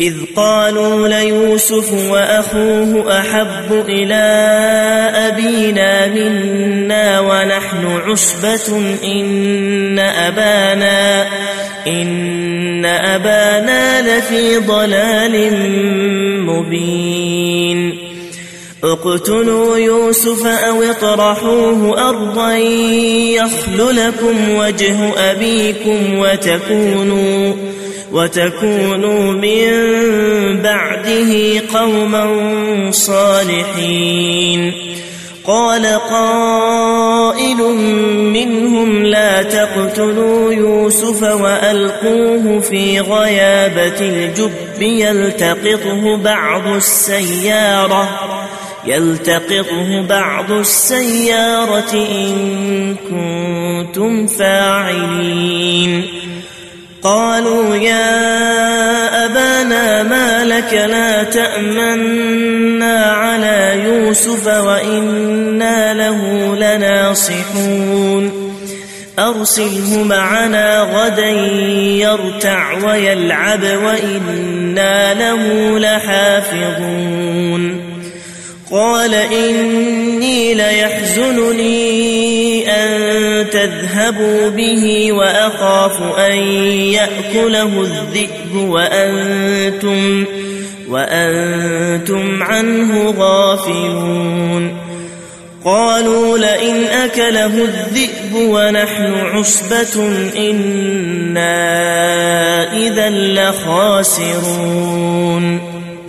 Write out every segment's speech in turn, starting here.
إذ قالوا ليوسف وأخوه أحب إلى أبينا منا ونحن عصبة إن أبانا إن أبانا لفي ضلال مبين. اقتلوا يوسف أو اطرحوه أرضا يخل لكم وجه أبيكم وتكونوا وتكونوا من بعده قوما صالحين. قال قائل منهم لا تقتلوا يوسف وألقوه في غيابة الجب يلتقطه بعض السيارة يلتقطه بعض السيارة إن كنتم فاعلين. قالوا يا أبانا ما لك لا تأمنا على يوسف وإنا له لناصحون. أرسله معنا غدا يرتع ويلعب وإنا له لحافظون. قال إني ليحزنني أن تذهبوا به وأخاف أن يأكله الذئب وأنتم وأنتم عنه غافلون. قالوا لئن أكله الذئب ونحن عصبة إنا إذا لخاسرون.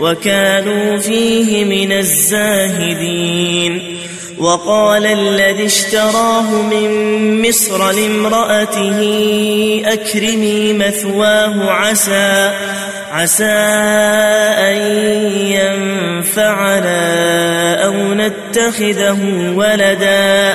وكانوا فيه من الزاهدين. وقال الذي اشتراه من مصر لامرأته أكرمي مثواه عسى عسى أن ينفعنا أو نتخذه ولدا.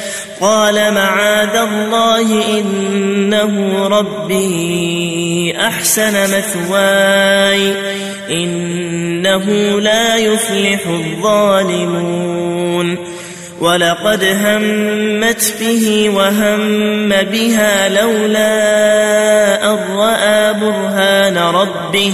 قال معاذ الله إنه ربي أحسن مثواي إنه لا يفلح الظالمون ولقد همت به وهم بها لولا أن رأى برهان ربه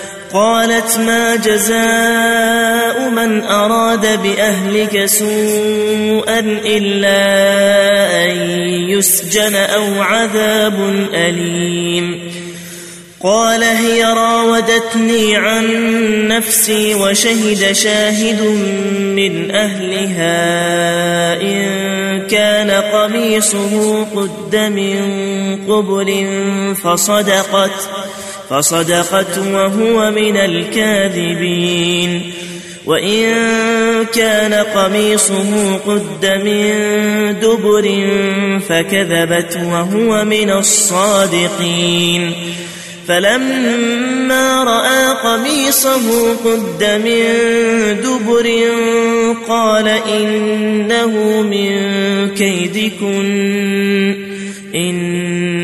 قالت ما جزاء من أراد بأهلك سوءا إلا أن يسجن أو عذاب أليم. قال هي راودتني عن نفسي وشهد شاهد من أهلها إن كان قميصه قد من قبل فصدقت. فصدقت وهو من الكاذبين. وإن كان قميصه قد من دبر فكذبت وهو من الصادقين. فلما رأى قميصه قد من دبر قال إنه من كيدكن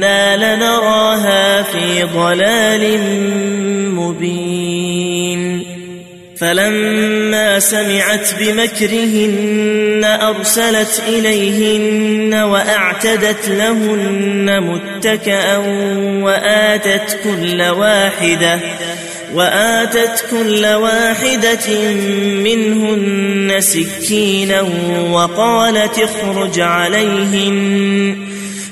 إنا لنراها في ضلال مبين فلما سمعت بمكرهن ارسلت اليهن واعتدت لهن متكئا واتت كل واحدة واتت كل واحدة منهن سكينا وقالت اخرج عليهن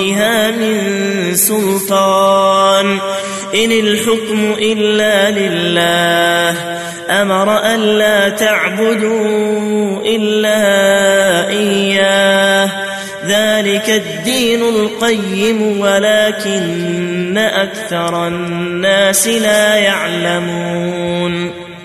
بها من سلطان. إن الحكم إلا لله. أمر ألا تعبدوا إلا إياه. ذلك الدين القيم ولكن أكثر الناس لا يعلمون.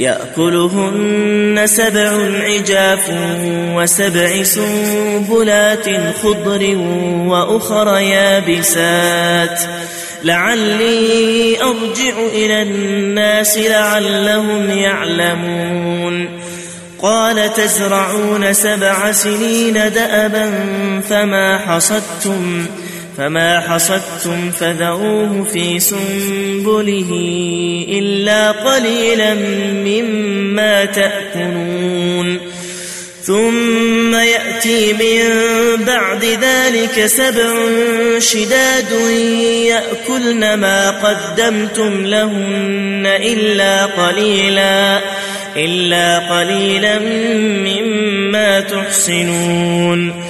يأكلهن سبع عجاف وسبع سنبلات خضر وأخر يابسات. لعلي أرجع إلى الناس لعلهم يعلمون. قال تزرعون سبع سنين دأبا فما حصدتم فما حصدتم فذروه في سنبله إلا قليلا مما تأكلون. ثم يأتي من بعد ذلك سبع شداد يأكلن ما قدمتم لهن إلا قليلا إلا قليلا مما تحسنون.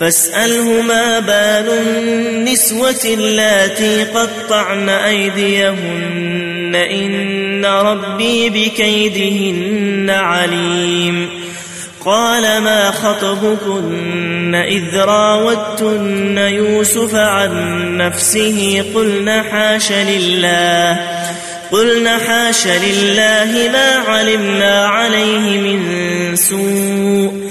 فاسأله ما بال النسوة اللاتي قطعن أيديهن إن ربي بكيدهن عليم. قال ما خطبكن إذ راوتن يوسف عن نفسه قلن حاش لله قلن حاش لله ما علمنا عليه من سوء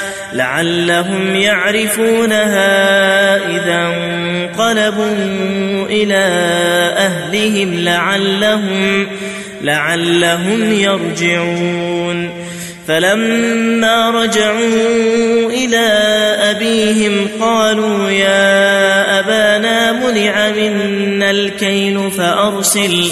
لعلهم يعرفونها إذا انقلبوا إلى أهلهم لعلهم لعلهم يرجعون. فلما رجعوا إلى أبيهم قالوا يا أبانا منع منا الكيل فأرسل فأرسل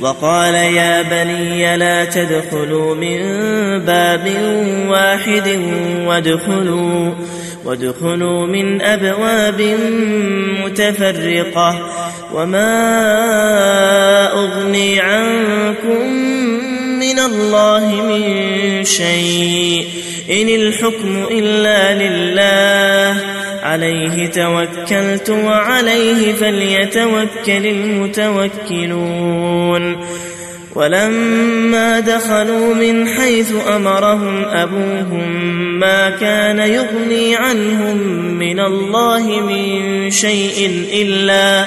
وقال يا بني لا تدخلوا من باب واحد وادخلوا وادخلوا من أبواب متفرقة. وما أغني عنكم من الله من شيء إن الحكم إلا لله. عليه توكلت وعليه فليتوكل المتوكلون. ولما دخلوا من حيث أمرهم أبوهم ما كان يغني عنهم من الله من شيء إلا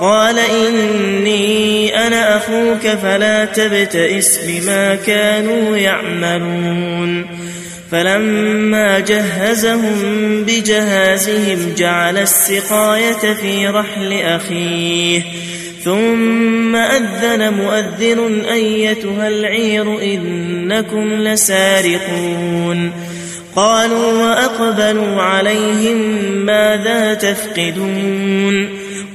قال إني أنا أخوك فلا تبتئس بما كانوا يعملون. فلما جهزهم بجهازهم جعل السقاية في رحل أخيه. ثم أذن مؤذن أيتها العير إنكم لسارقون. قالوا وأقبلوا عليهم ماذا تفقدون؟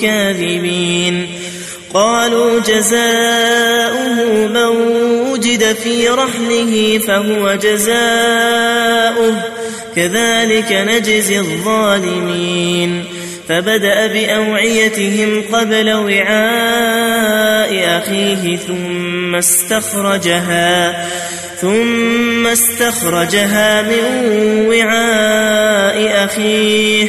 كاذبين قالوا جزاؤه من وجد في رحله فهو جزاؤه. كذلك نجزي الظالمين. فبدأ بأوعيتهم قبل وعاء أخيه ثم استخرجها ثم استخرجها من وعاء أخيه.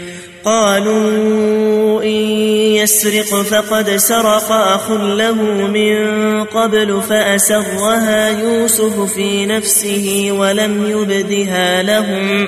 قالوا إن يسرق فقد سرق أخ له من قبل فأسرها يوسف في نفسه ولم يبدها لهم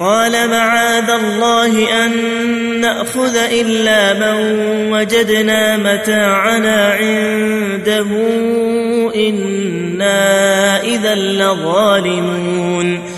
قال معاذ الله أن نأخذ إلا من وجدنا متاعنا عنده إنا إذا لظالمون.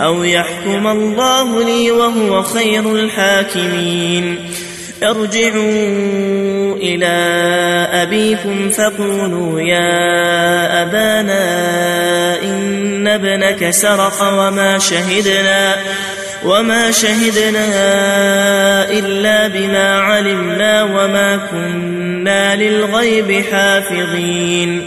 أو يحكم الله لي وهو خير الحاكمين. ارجعوا إلى أبيكم فقولوا يا أبانا إن ابنك سرق وما شهدنا وما شهدنا إلا بما علمنا وما كنا للغيب حافظين.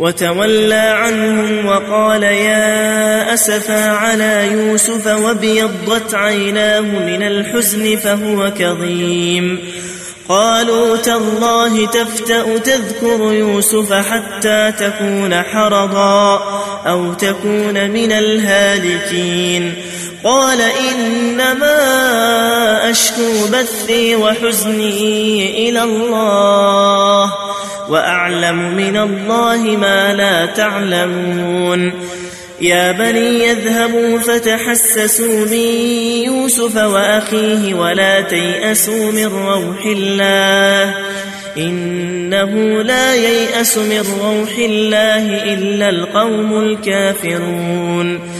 وتولى عنهم وقال يا أسفا على يوسف وابيضت عيناه من الحزن فهو كظيم. قالوا تالله تفتأ تذكر يوسف حتى تكون حرضا أو تكون من الهالكين. قال إنما أشكو بثي وحزني إلى الله. وأعلم من الله ما لا تعلمون. يا بني يذهبوا فتحسسوا من يوسف وأخيه ولا تيأسوا من روح الله. إنه لا ييأس من روح الله إلا القوم الكافرون.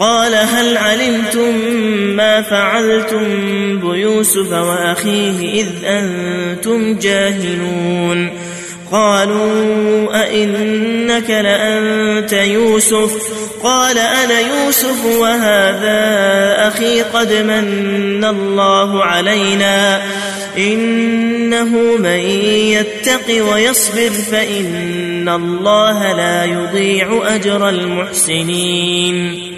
قال هل علمتم ما فعلتم بيوسف وأخيه إذ أنتم جاهلون؟ قالوا أئنك لأنت يوسف؟ قال أنا يوسف وهذا أخي قد من الله علينا. إنه من يتق ويصبر فإن الله لا يضيع أجر المحسنين.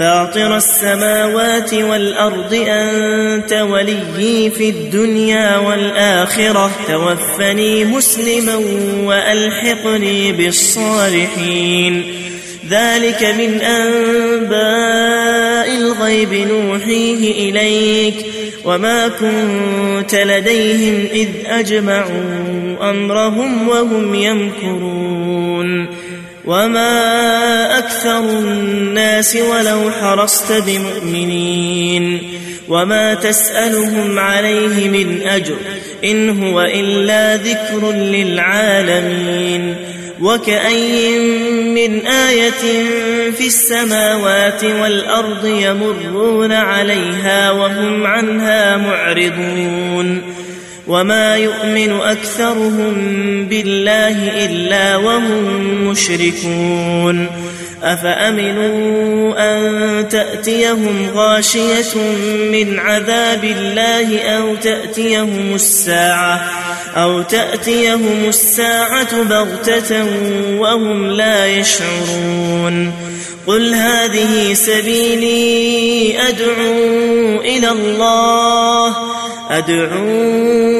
فاطر السماوات والأرض أنت وليي في الدنيا والآخرة. توفني مسلما وألحقني بالصالحين. ذلك من أنباء الغيب نوحيه إليك. وما كنت لديهم إذ أجمعوا أمرهم وهم يمكرون. وما أكثر الناس ولو حرصت بمؤمنين وما تسألهم عليه من أجر إن هو إلا ذكر للعالمين وكأي من آية في السماوات والأرض يمرون عليها وهم عنها معرضون وما يؤمن أكثرهم بالله إلا وهم مشركون أفأمنوا أن تأتيهم غاشية من عذاب الله أو تأتيهم الساعة أو تأتيهم الساعة بغتة وهم لا يشعرون قل هذه سبيلي أدعو إلى الله أدعو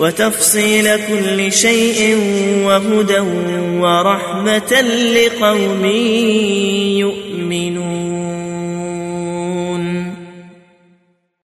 وتفصيل كل شيء وهدى ورحمة لقوم يؤمنون.